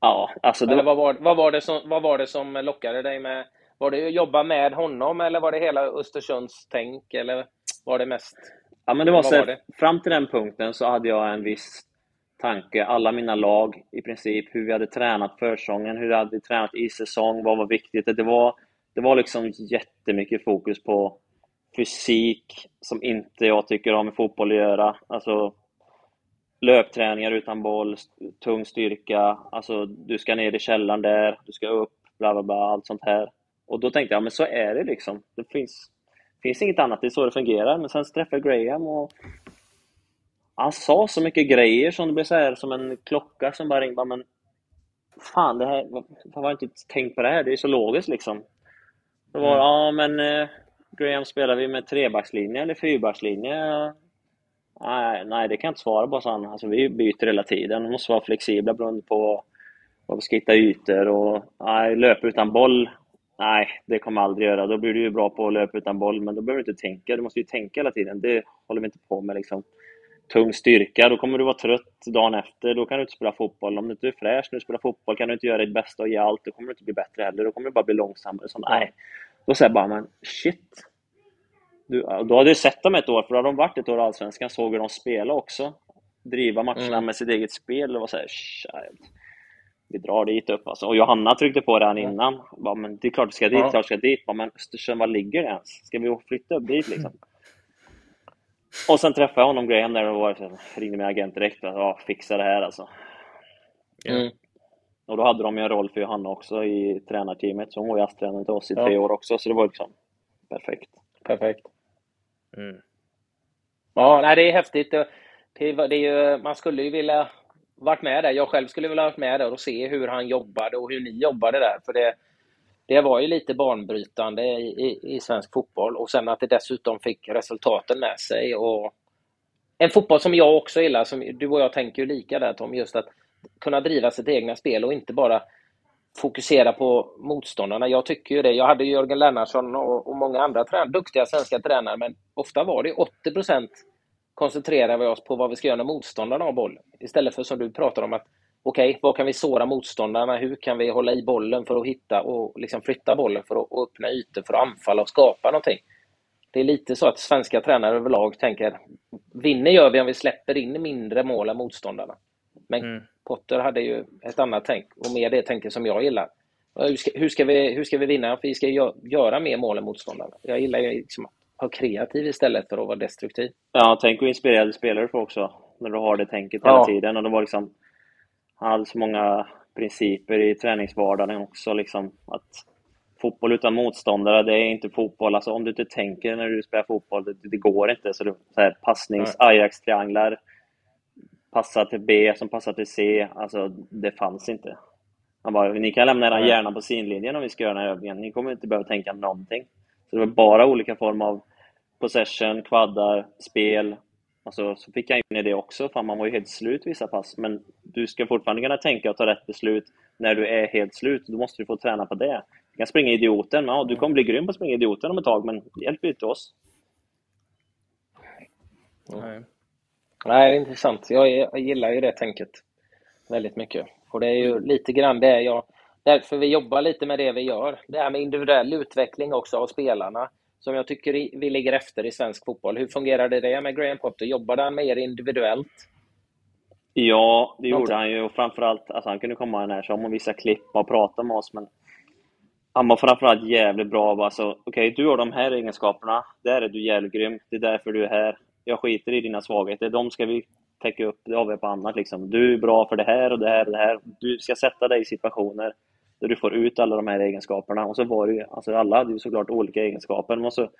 Ja, alltså... Det... Eller vad var, vad, var det som, vad var det som lockade dig med... Var det att jobba med honom eller var det hela Östersunds tänk eller var det mest... Ja, men det var så var det? fram till den punkten så hade jag en viss tanke, alla mina lag i princip, hur vi hade tränat försäsongen, hur vi hade tränat i säsong, vad var viktigt. Det var, det var liksom jättemycket fokus på fysik som inte jag tycker har med fotboll att göra. Alltså, löpträningar utan boll, tung styrka, alltså du ska ner i källaren där, du ska upp, bla bla bla, allt sånt här. Och då tänkte jag, men så är det liksom. Det finns, finns inget annat, det är så det fungerar. Men sen träffade jag Graham och han sa så mycket grejer som det blev så här, som en klocka som bara ringde. Men fan, det här, varför har jag inte tänkt på det här? Det är så logiskt liksom. Det var, mm. ja men eh, Graham, spelar vi med trebackslinje eller fyrbackslinje? Nej, nej, det kan jag inte svara på, så Alltså, vi byter hela tiden. Vi måste vara flexibla beroende på vad vi ska hitta ytor. Och, nej, löpa utan boll, nej, det kommer jag aldrig göra. Då blir du ju bra på att löpa utan boll, men då behöver du inte tänka. Du måste ju tänka hela tiden. Det håller vi inte på med. Liksom. Tung styrka, då kommer du vara trött dagen efter. Då kan du inte spela fotboll. Om du inte är fräsch när du spelar fotboll kan du inte göra ditt bästa och ge allt. Då kommer du inte bli bättre heller. Då kommer du bara bli långsammare. Så, nej, då säger jag bara, men shit. Du, då hade jag sett dem ett år, för då hade de varit ett år i Allsvenskan, såg hur de spelade också. Driva matcherna mm. med sitt eget spel. Det var såhär, vi drar dit upp alltså. Och Johanna tryckte på det innan. Bara, men det är klart vi ska dit, ja. klart vi ska dit. Bara, men Östersund, var ligger det ens? Ska vi flytta upp dit liksom? Och sen träffade jag honom, Graham, där och var, ringde min agent direkt. Och, ja, fixa det här alltså. Mm. Och då hade de ju en roll för Johanna också i tränarteamet, så hon var gästtränare till oss i tre år också, så det var liksom perfekt. Perfekt. Mm. Ja, nej, det är häftigt. Det, det, det är ju, man skulle ju vilja varit med där. Jag själv skulle vilja varit med där och se hur han jobbade och hur ni jobbade där. För det, det var ju lite banbrytande i, i, i svensk fotboll och sen att det dessutom fick resultaten med sig. Och en fotboll som jag också gillar, som du och jag tänker ju lika där Tom, just att kunna driva sitt egna spel och inte bara fokusera på motståndarna. Jag tycker ju det. Jag hade Jörgen Lennartsson och, och många andra trän duktiga svenska tränare, men ofta var det 80 koncentrerar vi oss på vad vi ska göra när motståndarna har boll, Istället för som du pratar om att okej, okay, vad kan vi såra motståndarna? Hur kan vi hålla i bollen för att hitta och liksom flytta bollen för att öppna ytor, för att anfalla och skapa någonting? Det är lite så att svenska tränare överlag tänker vinner gör vi om vi släpper in mindre mål än motståndarna. Men mm. Potter hade ju ett annat tänk och mer det tänket som jag gillar. Hur ska, hur ska, vi, hur ska vi vinna? Vi ska gö göra mer mål än motståndarna. Jag gillar ju liksom att vara kreativ istället för att vara destruktiv. Ja, tänk att inspirerade spelare får också. När du har det tänket hela ja. tiden. Och det var liksom, han hade så många principer i träningsvardagen också. Liksom, att fotboll utan motståndare, det är inte fotboll. Alltså, om du inte tänker när du spelar fotboll, det, det går inte. Så, så här, passnings Ajax-trianglar passa till B som passar till C. Alltså, det fanns inte. Han bara, ni kan lämna era hjärna på sidlinjen om vi ska göra den här övningen. Ni kommer inte behöva tänka någonting. Så det var bara olika former av possession, kvaddar, spel. Alltså, så fick jag in i det också, för man var ju helt slut vissa pass. Men du ska fortfarande kunna tänka och ta rätt beslut när du är helt slut. Då måste du få träna på det. Du kan springa idioten. Ja, du kommer bli grym på att springa idioten om ett tag, men hjälp inte oss. Nej. Nej, det är intressant. Jag, jag gillar ju det tänket väldigt mycket. Och det är ju lite grann det jag... Därför vi jobbar lite med det vi gör. Det här med individuell utveckling också av spelarna. Som jag tycker vi ligger efter i svensk fotboll. Hur fungerade det med Graham Potter? Jobbade han mer individuellt? Ja, det gjorde han ju. Och framförallt, alltså han kunde komma när som och visa klipp och prata med oss, men han var framförallt jävligt bra. Alltså, Okej, okay, du har de här egenskaperna. Där är du jävligt grym. Det är därför du är här. Jag skiter i dina svagheter. De ska vi täcka upp. Det har vi på annat. Liksom. Du är bra för det här och det här och det här. Du ska sätta dig i situationer där du får ut alla de här egenskaperna. Och så var det ju, alltså alla hade ju såklart olika egenskaper. Men så,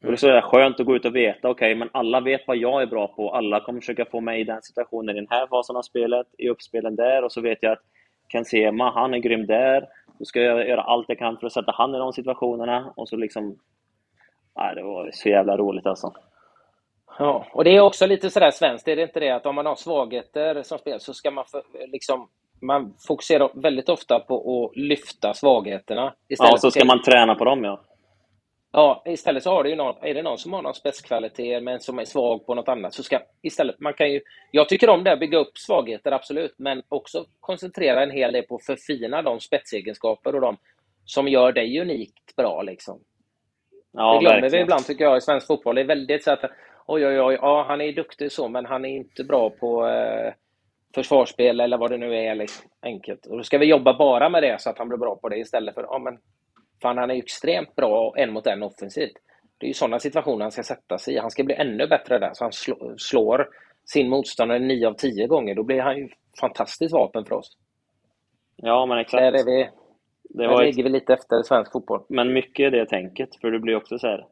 det är så skönt att gå ut och veta, okej, okay, men alla vet vad jag är bra på. Alla kommer försöka få mig i den situationen i den här fasen av spelet, i uppspelen där. Och så vet jag att Ken Sema, han är grym där. Då ska jag göra allt jag kan för att sätta han i de situationerna. Och så liksom... Nej, det var så jävla roligt alltså. Ja, och det är också lite sådär svenskt, är det inte det? Att om man har svagheter som spel så ska man för, liksom man fokuserar väldigt ofta på att lyfta svagheterna. Istället ja, så ska man träna på dem, ja. Ja, istället så har du ju någon, är det någon som har någon spetskvalitet men som är svag på något annat så ska istället, man kan ju, jag tycker om det, att bygga upp svagheter absolut, men också koncentrera en hel del på att förfina de spetsegenskaper och de som gör dig unikt bra liksom. Ja, det glömmer verkligen. vi ibland tycker jag i svensk fotboll. Det är väldigt så att oj, oj, oj, ja, han är duktig så, men han är inte bra på eh, försvarsspel eller vad det nu är. Liksom, enkelt. Och då ska vi jobba bara med det så att han blir bra på det istället för, ja men fan han är ju extremt bra en mot en offensivt. Det är ju sådana situationer han ska sätta sig i. Han ska bli ännu bättre där, så han slår sin motståndare 9 av 10 gånger. Då blir han ju fantastiskt vapen för oss. Ja, men exakt. Där, är vi, det där ligger vi lite efter svensk fotboll. Men mycket är det tänket, för det blir också så här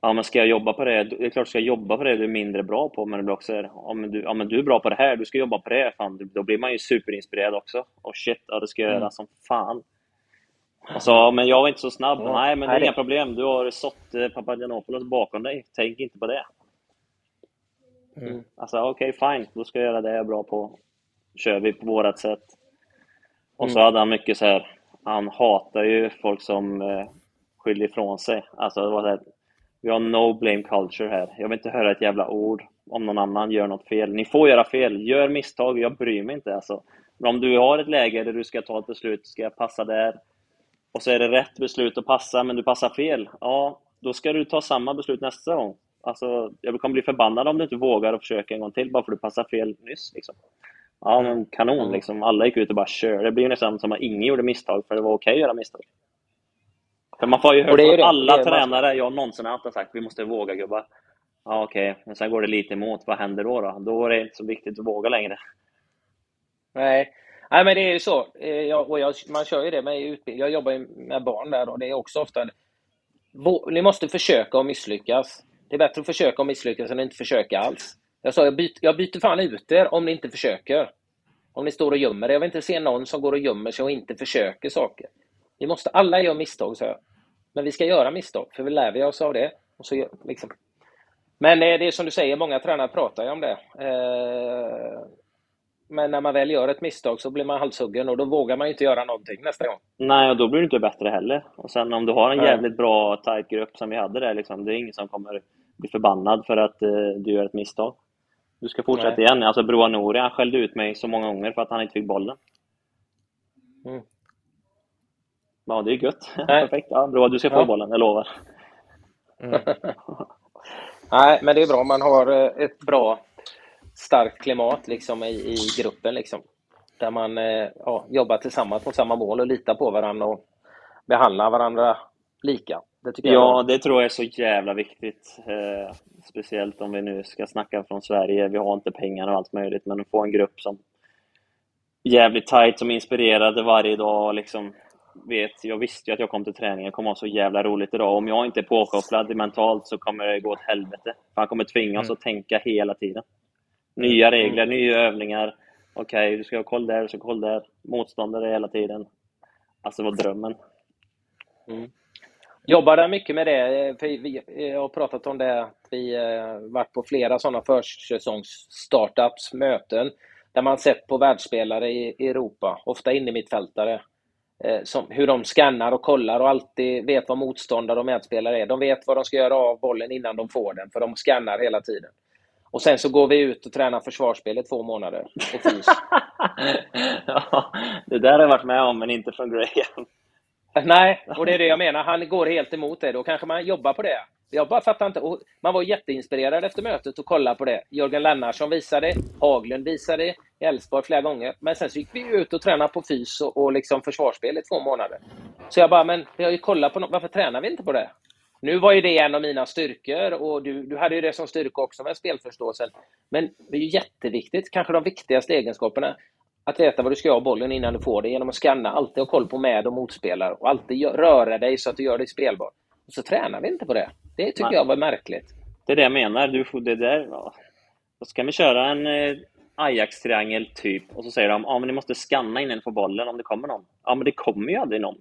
ja men ska jag jobba på det? Det är klart, ska jag jobba på det du är mindre bra på, men det blir också ja men du, ja, men du är bra på det här, du ska jobba på det. Fan, då blir man ju superinspirerad också. Och shit, ja det ska jag mm. göra som fan. Alltså, men jag var inte så snabb. Ja, Nej, men det är inga problem. Du har sått eh, Papagiannopoulos bakom dig. Tänk inte på det. Mm. Alltså, okej, okay, fine. Då ska jag göra det jag är bra på. kör vi på vårat sätt. Och så mm. hade han mycket så här. Han hatar ju folk som eh, skyller ifrån sig. Alltså, det var så här, vi har no blame culture här. Jag vill inte höra ett jävla ord om någon annan gör något fel. Ni får göra fel, gör misstag, jag bryr mig inte alltså. Men om du har ett läge där du ska ta ett beslut, ska jag passa där? Och så är det rätt beslut att passa, men du passar fel. Ja, då ska du ta samma beslut nästa gång. Alltså, jag kommer bli förbannad om du inte vågar och försöka en gång till bara för att du passade fel nyss. Liksom. Ja, men kanon liksom. Alla gick ut och bara kör. Det blir nästan som att ingen gjorde misstag, för det var okej okay att göra misstag. För man får ju höra från alla tränare jag någonsin haft har sagt vi måste våga gubbar. Ja okej, okay. men sen går det lite emot. Vad händer då? Då, då är det inte så viktigt att våga längre. Nej, Nej men det är ju så. Eh, jag, och jag, man kör ju det med utbildning. Jag jobbar ju med barn där och det är också ofta... Ni måste försöka och misslyckas. Det är bättre att försöka och misslyckas än att inte försöka alls. Jag sa, jag byter, jag byter fan ut er om ni inte försöker. Om ni står och gömmer er. Jag vill inte se någon som går och gömmer sig och inte försöker saker. Vi måste alla göra misstag, så jag. Men vi ska göra misstag, för vi lär vi oss av det. Och så, liksom. Men eh, det är som du säger, många tränare pratar ju om det. Eh, men när man väl gör ett misstag så blir man halshuggen och då vågar man ju inte göra någonting nästa gång. Nej, och då blir du inte bättre heller. Och sen om du har en jävligt bra, tight grupp som vi hade där, liksom, det är ingen som kommer bli förbannad för att uh, du gör ett misstag. Du ska fortsätta Nej. igen. Alltså Broa Nouri, han skällde ut mig så många gånger för att han inte fick bollen. Mm. Ja, det är gött. Perfekt. Ja, bra, du ska få ja. bollen, jag lovar. Mm. Nej, men det är bra. Man har eh, ett bra, starkt klimat liksom, i, i gruppen. Liksom, där man eh, ja, jobbar tillsammans mot samma mål och litar på varandra och behandlar varandra lika. Det ja, jag... det tror jag är så jävla viktigt. Eh, speciellt om vi nu ska snacka från Sverige. Vi har inte pengar och allt möjligt, men att få en grupp som jävligt tight, som är inspirerade varje dag. Liksom, vet, jag visste ju att jag kom till träningen, det kommer vara så jävla roligt idag. Om jag inte är påkopplad mentalt så kommer det gå åt helvete. För han kommer tvinga oss mm. att tänka hela tiden. Nya mm. regler, mm. nya övningar. Okej, okay, du ska ha koll där, du ska ha koll där. Motståndare hela tiden. Alltså, det var drömmen. Mm. Jobbar där mycket med det? För vi, jag har pratat om det, att vi eh, varit på flera sådana försäsongs-startups, möten, där man sett på världsspelare i Europa, ofta inne mittfältare, Eh, som, hur de skannar och kollar och alltid vet vad motståndare och medspelare är. De vet vad de ska göra av bollen innan de får den, för de skannar hela tiden. Och sen så går vi ut och tränar försvarsspel i två månader och ja, det där har jag varit med om, men inte från Graham. Nej, och det är det jag menar. Han går helt emot det. Då kanske man jobbar på det. Jag bara fattar inte. Och man var jätteinspirerad efter mötet och kollade på det. Jörgen Lennartsson visade, Haglund visade i Elfsborg flera gånger. Men sen så gick vi ut och tränade på fys och, och liksom försvarsspel i två månader. Så jag bara, men vi har ju kollat på något. Varför tränar vi inte på det? Nu var ju det en av mina styrkor och du, du hade ju det som styrka också med spelförståelsen. Men det är ju jätteviktigt, kanske de viktigaste egenskaperna, att veta vad du ska göra bollen innan du får det genom att scanna, alltid ha koll på med och motspelare och alltid röra dig så att du gör dig spelbar. Och så tränar vi inte på det. Det tycker Nej. jag var märkligt. Det är det jag menar. Du, det där, ja. Då ska vi köra en eh, Ajax-triangel typ och så säger de ja, men ni måste scanna innan ni får bollen om det kommer någon. Ja, men det kommer ju aldrig någon.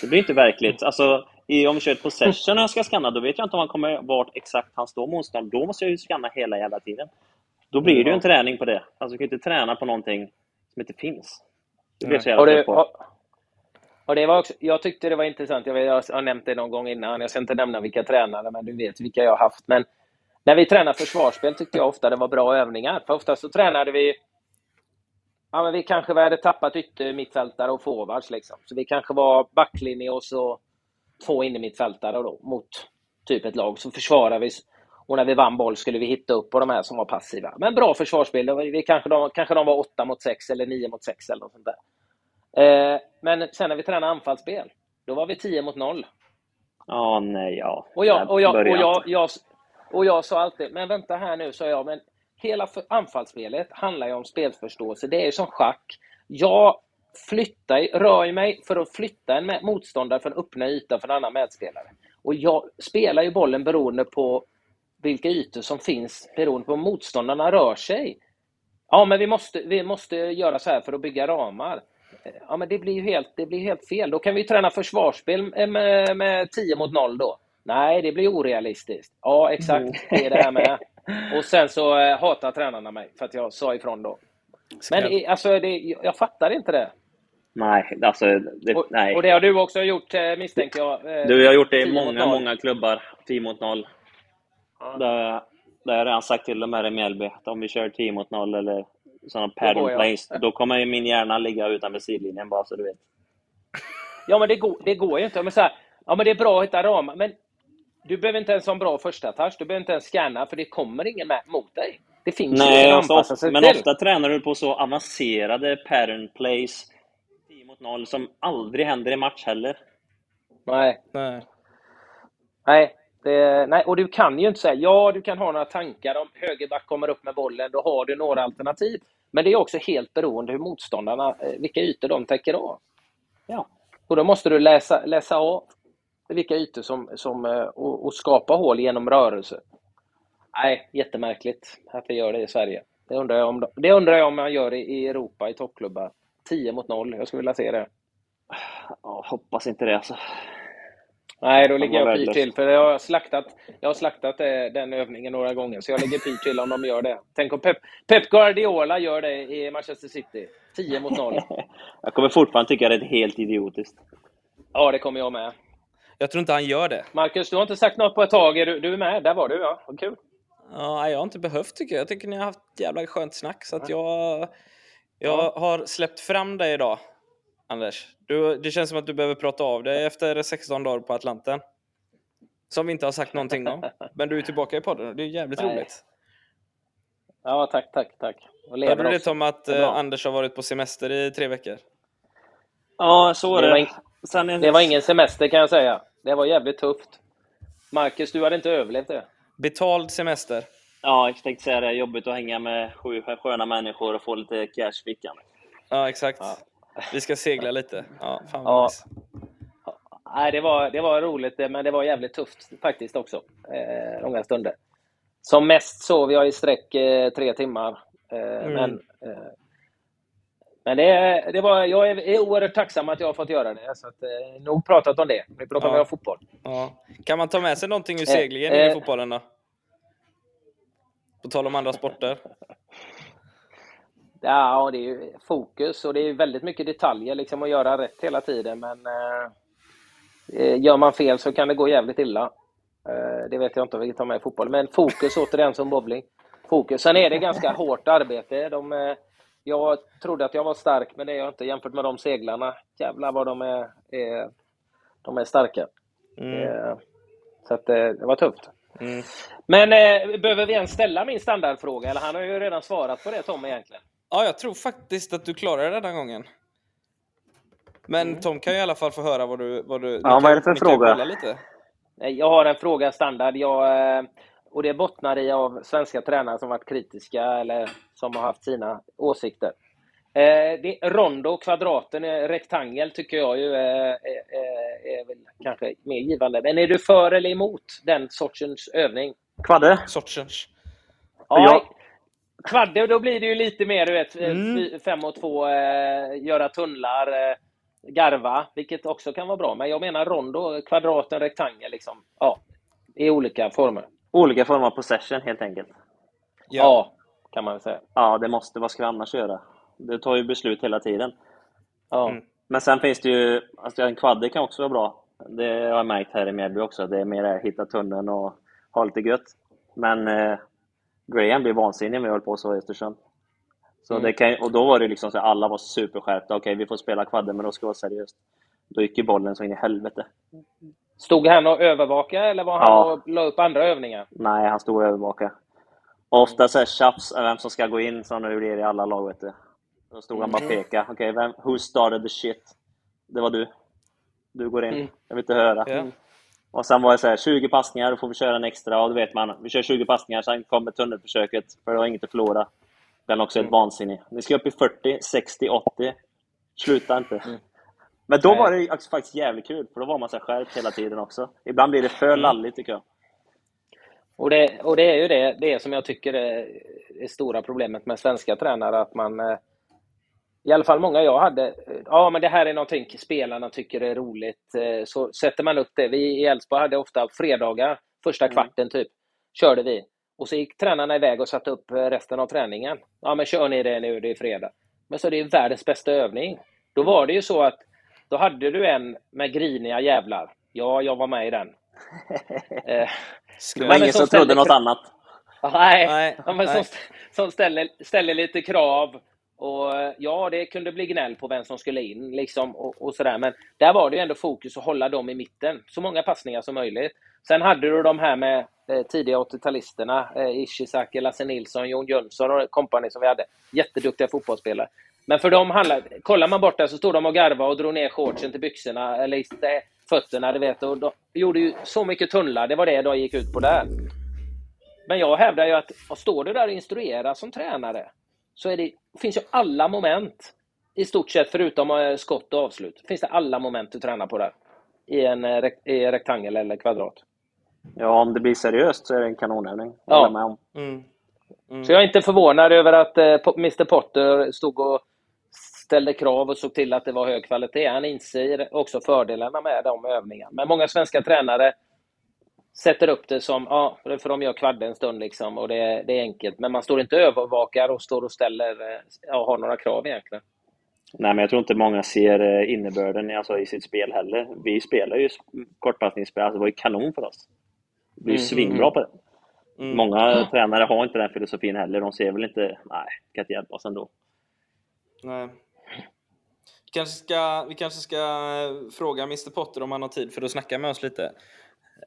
Det blir inte verkligt. Alltså, i, om vi kör ett possession och jag ska scanna, då vet jag inte om han kommer vart exakt han står motstånd. Då måste jag ju scanna hela jävla tiden. Då blir det ju en träning på det. Alltså, du kan inte träna på någonting som inte finns. Det blir så jävla på. Och det var också, jag tyckte det var intressant, jag, vet, jag har nämnt det någon gång innan, jag ska inte nämna vilka tränare, men du vet vilka jag har haft. Men när vi tränade försvarsspel tyckte jag ofta det var bra övningar. För ofta så tränade vi Ja, men vi kanske hade tappat yttermittfältare och forwards. Liksom. Så vi kanske var backlinje och så två innermittfältare då, mot typ ett lag. Så försvarade vi. Och när vi vann boll skulle vi hitta upp på de här som var passiva. Men bra försvarsspel. Vi kanske, de, kanske de var 8 mot 6 eller 9 mot 6 eller något sånt där. Eh, men sen när vi tränade anfallsspel, då var vi 10 mot 0. Ja, oh, nej, ja. Och jag, och, jag, och, jag, jag, och jag sa alltid, men vänta här nu, sa jag, men hela anfallsspelet handlar ju om spelförståelse. Det är ju som schack. Jag flyttar, rör mig för att flytta en motståndare från öppna yta för en annan medspelare. Och jag spelar ju bollen beroende på vilka ytor som finns, beroende på om motståndarna rör sig. Ja, men vi måste, vi måste göra så här för att bygga ramar. Ja, men det blir ju helt, det blir helt fel. Då kan vi träna försvarsspel med, med 10 mot 0 då. Nej, det blir orealistiskt. Ja, exakt. Det är det här med. Och sen så eh, hatar tränarna mig för att jag sa ifrån då. Men alltså, det, jag fattar inte det. Nej, alltså... Det, och, nej. och det har du också gjort eh, misstänker jag? Eh, du, jag har gjort det i många, många klubbar. 10 mot 0. Ja. Där, där har jag redan sagt till dem här i Mjällby att om vi kör 10 mot 0 eller sådana pattern plays, då kommer ju min hjärna ligga utanför sidlinjen bara så du vet. Ja, men det går, det går ju inte. Men så här, ja, men det är bra att hitta ramar, men du behöver inte ens ha en bra första touch. Du behöver inte ens scanna, för det kommer ingen med mot dig. Det finns Nej, ju alltså, ofta, Men till. ofta tränar du på så avancerade pattern plays, 10 mot 0, som aldrig händer i match heller. Nej. Nej. Nej, det, nej, och du kan ju inte säga, ja du kan ha några tankar om högerback kommer upp med bollen, då har du några alternativ. Men det är också helt beroende hur motståndarna, eh, vilka ytor de täcker av. Ja. Och då måste du läsa, läsa av vilka ytor som, som eh, och, och skapa hål genom rörelse. Nej, jättemärkligt att vi gör det i Sverige. Det undrar jag om, det undrar jag om man gör det i Europa i toppklubbar. 10 mot 0, jag skulle vilja se det. Ja, hoppas inte det alltså. Nej, då ligger jag pyrt till. För jag har slaktat, jag har slaktat eh, den övningen några gånger, så jag ligger pyrt till om de gör det. Tänk om Pep, Pep Guardiola gör det i Manchester City. 10 mot 0. jag kommer fortfarande tycka det är helt idiotiskt. Ja, det kommer jag med. Jag tror inte han gör det. Marcus, du har inte sagt något på ett tag. Är du, du är med? Där var du, ja. Vad kul. Ja, jag har inte behövt tycker jag. Jag tycker ni har haft jävla skönt snack. Så att jag, jag ja. har släppt fram dig idag, Anders. Du, det känns som att du behöver prata av dig efter 16 dagar på Atlanten. Som vi inte har sagt någonting om. Men du är tillbaka i podden det är jävligt Nej. roligt. Ja, tack, tack, tack. Hörde du det om att eh, Anders har varit på semester i tre veckor? Ja, så är det. Det var, in... det var ingen semester kan jag säga. Det var jävligt tufft. Marcus, du hade inte överlevt det. Betald semester. Ja, jag tänkte säga det. Jobbigt att hänga med sju sköna människor och få lite cash i fickan. Ja, exakt. Ja. Vi ska segla lite. Ja, fan ja. Nice. Nej, det var, det var roligt, men det var jävligt tufft faktiskt också. Eh, långa stunder. Som mest sov jag i sträck eh, tre timmar. Eh, mm. Men eh, men det, det var, jag är oerhört tacksam att jag har fått göra det. Så att, eh, nog pratat om det. Nu pratar ja. vi om fotboll. Ja. Kan man ta med sig någonting ur eh, seglingen eh, i fotbollen då? På tal om andra sporter. Ja, det är fokus och det är väldigt mycket detaljer liksom att göra rätt hela tiden. Men eh, gör man fel så kan det gå jävligt illa. Eh, det vet jag inte om vi tar med i fotboll. Men fokus återigen som bowling. Fokus. Sen är det ganska hårt arbete. De, eh, jag trodde att jag var stark, men det är jag inte jämfört med de seglarna. Jävlar vad de är, är De är starka. Mm. Eh, Så att, eh, det var tufft. Mm. Men eh, behöver vi ens ställa min standardfråga? Eller han har ju redan svarat på det Tom egentligen. Ja, jag tror faktiskt att du klarar det den gången. Men Tom kan ju i alla fall få höra vad du... Vad du ni vad är det för fråga? Lite. Nej, Jag har en fråga standard. Jag, eh, och det bottnar i av svenska tränare som varit kritiska eller som har haft sina åsikter. Eh, det, rondo, kvadraten, eh, rektangel tycker jag ju är, är, är, är väl kanske mer givande. Men är du för eller emot den sortens övning? Kvadde? Sortens. Ja. Kvadde, då blir det ju lite mer du vet, Mm. fy- fem och två, eh, göra tunnlar, eh, garva, vilket också kan vara bra. Men jag menar rondo, kvadraten, rektangel, liksom. Ja, i olika former. Olika former av possession helt enkelt. Ja, kan man väl säga. Ja, det måste. Vad ska vi annars göra? Det tar ju beslut hela tiden. Ja. Mm. Men sen finns det ju, alltså en kvadde kan också vara bra. Det har jag märkt här i Medby också. Det är mer att hitta tunneln och ha lite gött. Men eh, Graham blev vansinnig när vi höll på så i Östersund. Så Mm. det kan, och då var det liksom så att alla var superskärpta. Okej, vi får spela kvadde, men då ska det vara seriöst. Då gick ju bollen så in i helvete. Stod han och övervakade eller var han Ja. och la upp andra övningar? Nej, han stod och övervakade. Och ofta så här tjafs, vem som ska gå in, som nu blir i alla lag, vet du. Då stod han bara och pekade. Okej, vem, who started the shit? Det var du. Du går in. Mm. Jag vill inte höra. Ja. Och sen var det så här, 20 passningar, då får vi köra en extra. Och då vet man, vi kör 20 passningar, sen kommer tunnelförsöket, för det har inget att förlora. Den är också helt vansinnig. Ni ska upp i 40, 60, 80. Sluta inte. Men då Nej. var det faktiskt jävligt kul, för då var man så skärpt hela tiden också. Ibland blir det för lalligt, tycker jag. Och det, och det är ju det, det som jag tycker är det stora problemet med svenska tränare, att man eh, i alla fall många jag hade, eh, ja men det här är någonting spelarna tycker är roligt, eh, så sätter man upp det. Vi i Elfsborg hade ofta fredagar, första kvarten typ, körde vi. Och så gick tränarna iväg och satte upp eh, resten av träningen. Ja men kör ni det nu, det är fredag. Men så är det ju världens bästa övning. Då var det ju så att då hade du en med griniga jävlar. Ja, jag var med i den. Det var ingen som trodde något annat. Nej, Nej, ja, men som, som ställer, ställer lite krav. Och eh, Ja, det kunde bli gnäll på vem som skulle in liksom, och, och sådär. Men där var det ju ändå fokus att hålla dem i mitten. Så många passningar som möjligt. Sen hade du de här med eh, tidiga 80-talisterna. Eh, Ishizaki, Lasse Nilsson, Jon Jönsson och kompani som vi hade. Jätteduktiga fotbollsspelare. Men för dem handlar, kollar man bort där så stod de och garvade och drog ner shortsen till byxorna, eller eh, fötterna, du vet. Och de gjorde ju så mycket tunnlar, det var det de gick ut på där. Men jag hävdar ju att står du där och instruerar som tränare så är det, finns ju alla moment i stort sett förutom eh, skott och avslut. Finns det alla moment du tränar på där i en eh, i en rektangel eller kvadrat. Ja, om det blir seriöst så är det en kanonövning. Ja. Med om. Mm. Mm. Så jag är inte förvånad över att eh, Mr Potter stod och ställde krav och såg till att det var hög kvalitet. Han inser också fördelarna med de övningarna. Men många svenska tränare sätter upp det som, ja, för de gör kvadde en stund liksom och det, det är enkelt. Men man står inte och övervakar och står och ställer, eh, ja, har några krav egentligen. Nej, men jag tror inte många ser eh, innebörden i- alltså, i sitt spel heller. Vi spelar ju sp- kortpassningsspel, alltså, det var ju kanon för oss. Vi är ju Mm, svinbra på det. Mm. Många tränare har inte den filosofin heller. De ser väl inte, nej, kan inte hjälpa oss ändå. Nej. Vi kanske, ska, vi kanske ska eh, fråga Mr Potter om han har tid för att snacka med oss lite.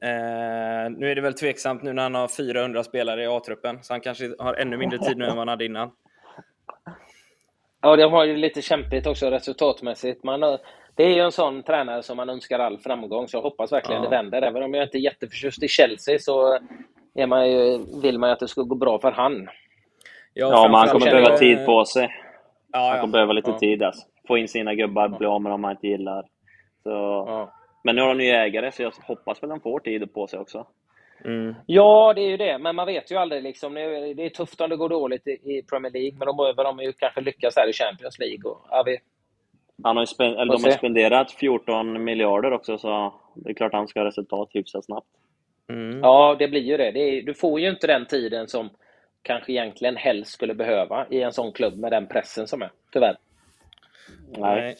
Eh, nu är det väl tveksamt nu när han har 400 spelare i A-truppen, så han kanske har ännu mindre tid nu än vad han hade innan. Ja, de har ju lite kämpigt också resultatmässigt. Man, det är ju en sån tränare som man önskar all framgång, så jag hoppas verkligen Ja. det vänder. Även om jag inte är jätteförtjust i Chelsea så är man ju, vill man ju att det ska gå bra för han. Ja, men han kommer behöva jag- tid på sig. Ja, Han ja. kommer behöva lite ja. tid alltså. Få in sina gubbar, bli av med dem man inte gillar. Så... Men nu har de nya ägare, så jag hoppas väl de får tid på sig också. Mm. Ja, det är ju det, men man vet ju aldrig. Liksom. Det är tufft om det går dåligt i, Premier League, men de behöver de ju kanske lyckas här i Champions League. Och, ja, vi, Han har ju spen- eller de har se. spenderat 14 miljarder också, så det är klart han ska ha resultat hyfsat snabbt. Mm. ja, det blir ju det. det är, du får ju inte den tiden som kanske egentligen helst skulle behöva i en sån klubb med den pressen som är, tyvärr. Nej.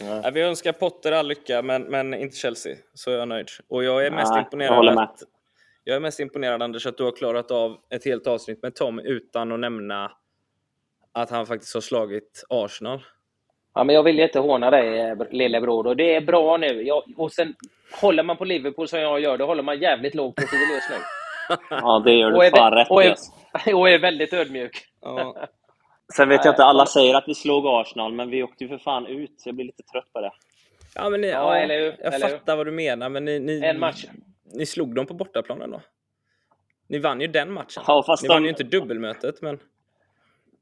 Ja, vi önskar Potter all lycka, men, men inte Chelsea. Så är jag nöjd. Och jag är mest Nej, imponerad jag att jag är mest imponerad Anders att du har klarat av ett helt avsnitt med Tom utan att nämna att han faktiskt har slagit Arsenal. Ja, men jag vill ju inte håna dig, lillebror. Och det är bra nu. Jag, och sen håller man på Liverpool som jag gör, då håller man jävligt låg profil just nu. Ja, det gör Och du är, fan rätt och, är, alltså. och är väldigt ödmjuk. Ja. Sen vet Nej, jag inte, alla säger att vi slog Arsenal, men vi åkte ju för fan ut, så jag blir lite trött på det. Ja, men ni, Ja, ja, eller hur? jag Eller hur? fattar vad du menar, men ni, ni, En match. ni slog dem på bortaplanen då? Ni vann ju den matchen. Ja, fast ni de- vann ju inte dubbelmötet, men,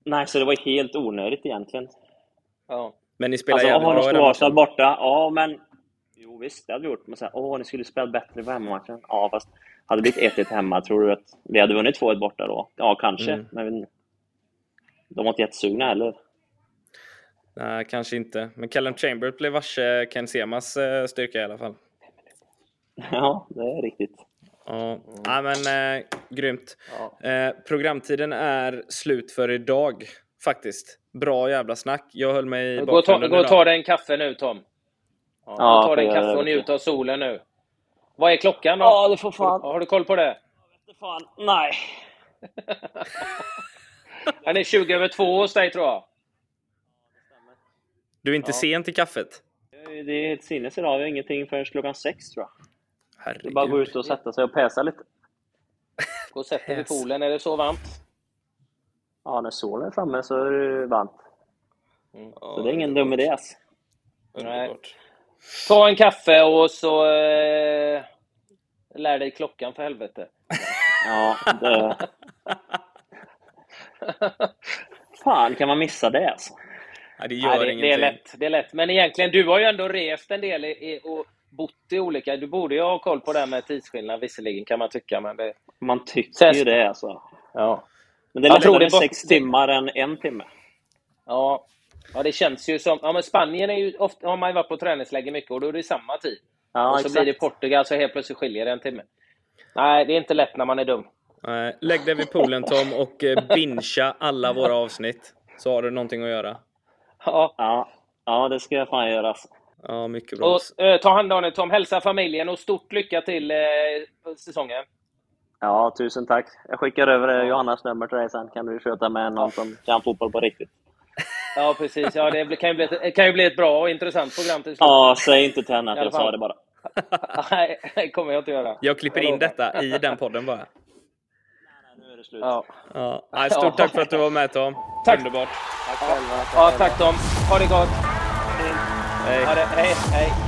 Nej, så det var helt onödigt egentligen. Ja. men ni spelade Alltså, jävligt bra i den Arsenal matchen. borta. Ja, men... Jo, visst, det hade vi gjort. Men så här, åh, ni skulle spela bättre i hemmamatchen. Ja, fast hade det blivit 1-1 hemma, tror du att vi hade vunnit 2-1 borta då? Ja, kanske. Mm. Men de var inte jättesugna heller. Nej, kanske inte. Men Callum Chambers blev varse Ken Semas eh, styrka i alla fall. Ja, det är riktigt. Ja, ja men eh, grymt. Ja. Eh, programtiden är slut för idag, faktiskt. Bra jävla snack. Jag höll mig i Gå och ta, bakgrunden gå och ta dig en kaffe nu, Tom. Ja, Ja, ta dig en jag kaffe och njut av solen nu. Vad är klockan då? Ja, det får fan... Har du koll på det? fan. Nej. Den är 20 över 2 hos dig, tror jag. Du är inte Ja. sen till kaffet? Det är ett sinnes idag. Vi har ingenting förrän klockan sex, tror jag. Det Herregud. är bara att gå ut och sätta sig och pesa lite. Gå och sätt dig vid poolen. Är det så varmt? Ja, när solen är framme så är det varmt. Ja, Så det är ingen dum idé. Alltså. Underbart. Ta en kaffe och så eh, lär dig klockan för helvete. Ja, det... Fan, kan man missa det alltså? Nej, det gör Nej, det, ingenting. det, är lätt, det är lätt. Men egentligen, du har ju ändå rest en del i, i, och bott i olika... Du borde ju ha koll på det här med tidsskillnad visserligen, kan man tycka. Men det, Man tycker ju det alltså. ja. Men det är lättare det sex timmar än en timme. Ja, ja, det känns ju som... Ja, men Spanien är ju ofta, har man ju varit på träningsläger mycket och då är det samma tid. Ja, och så blir det Portugal så helt plötsligt skiljer det en timme. Nej, det är inte lätt när man är dum. Nej, lägg dig vid poolen Tom och eh, bingea alla våra avsnitt. Så har du någonting att göra. Ja. Ja, ja det ska jag fan göra alltså. Ja, mycket bra. Och, eh, ta hand om dig Tom, hälsa familjen och stort lycka till eh, säsongen. Ja, tusen tack. Jag skickar över eh, Johannas nummer till dig sen. Kan du köta med någon som kan fotboll på riktigt. Ja, precis. Ja, det kan ju bli ett, kan ju bli ett bra och intressant program till slut. Ja, säg inte till henne att jag sa det bara. Nej, det kommer jag inte göra. Jag klipper in detta i den podden bara. Slut. Ja. Ja. Nej, stort tack för att du var med Tom. Tack. Underbart. Tack själva. ja, tack Tom. Ha det gott. Hej. Ha det. Hej, hej.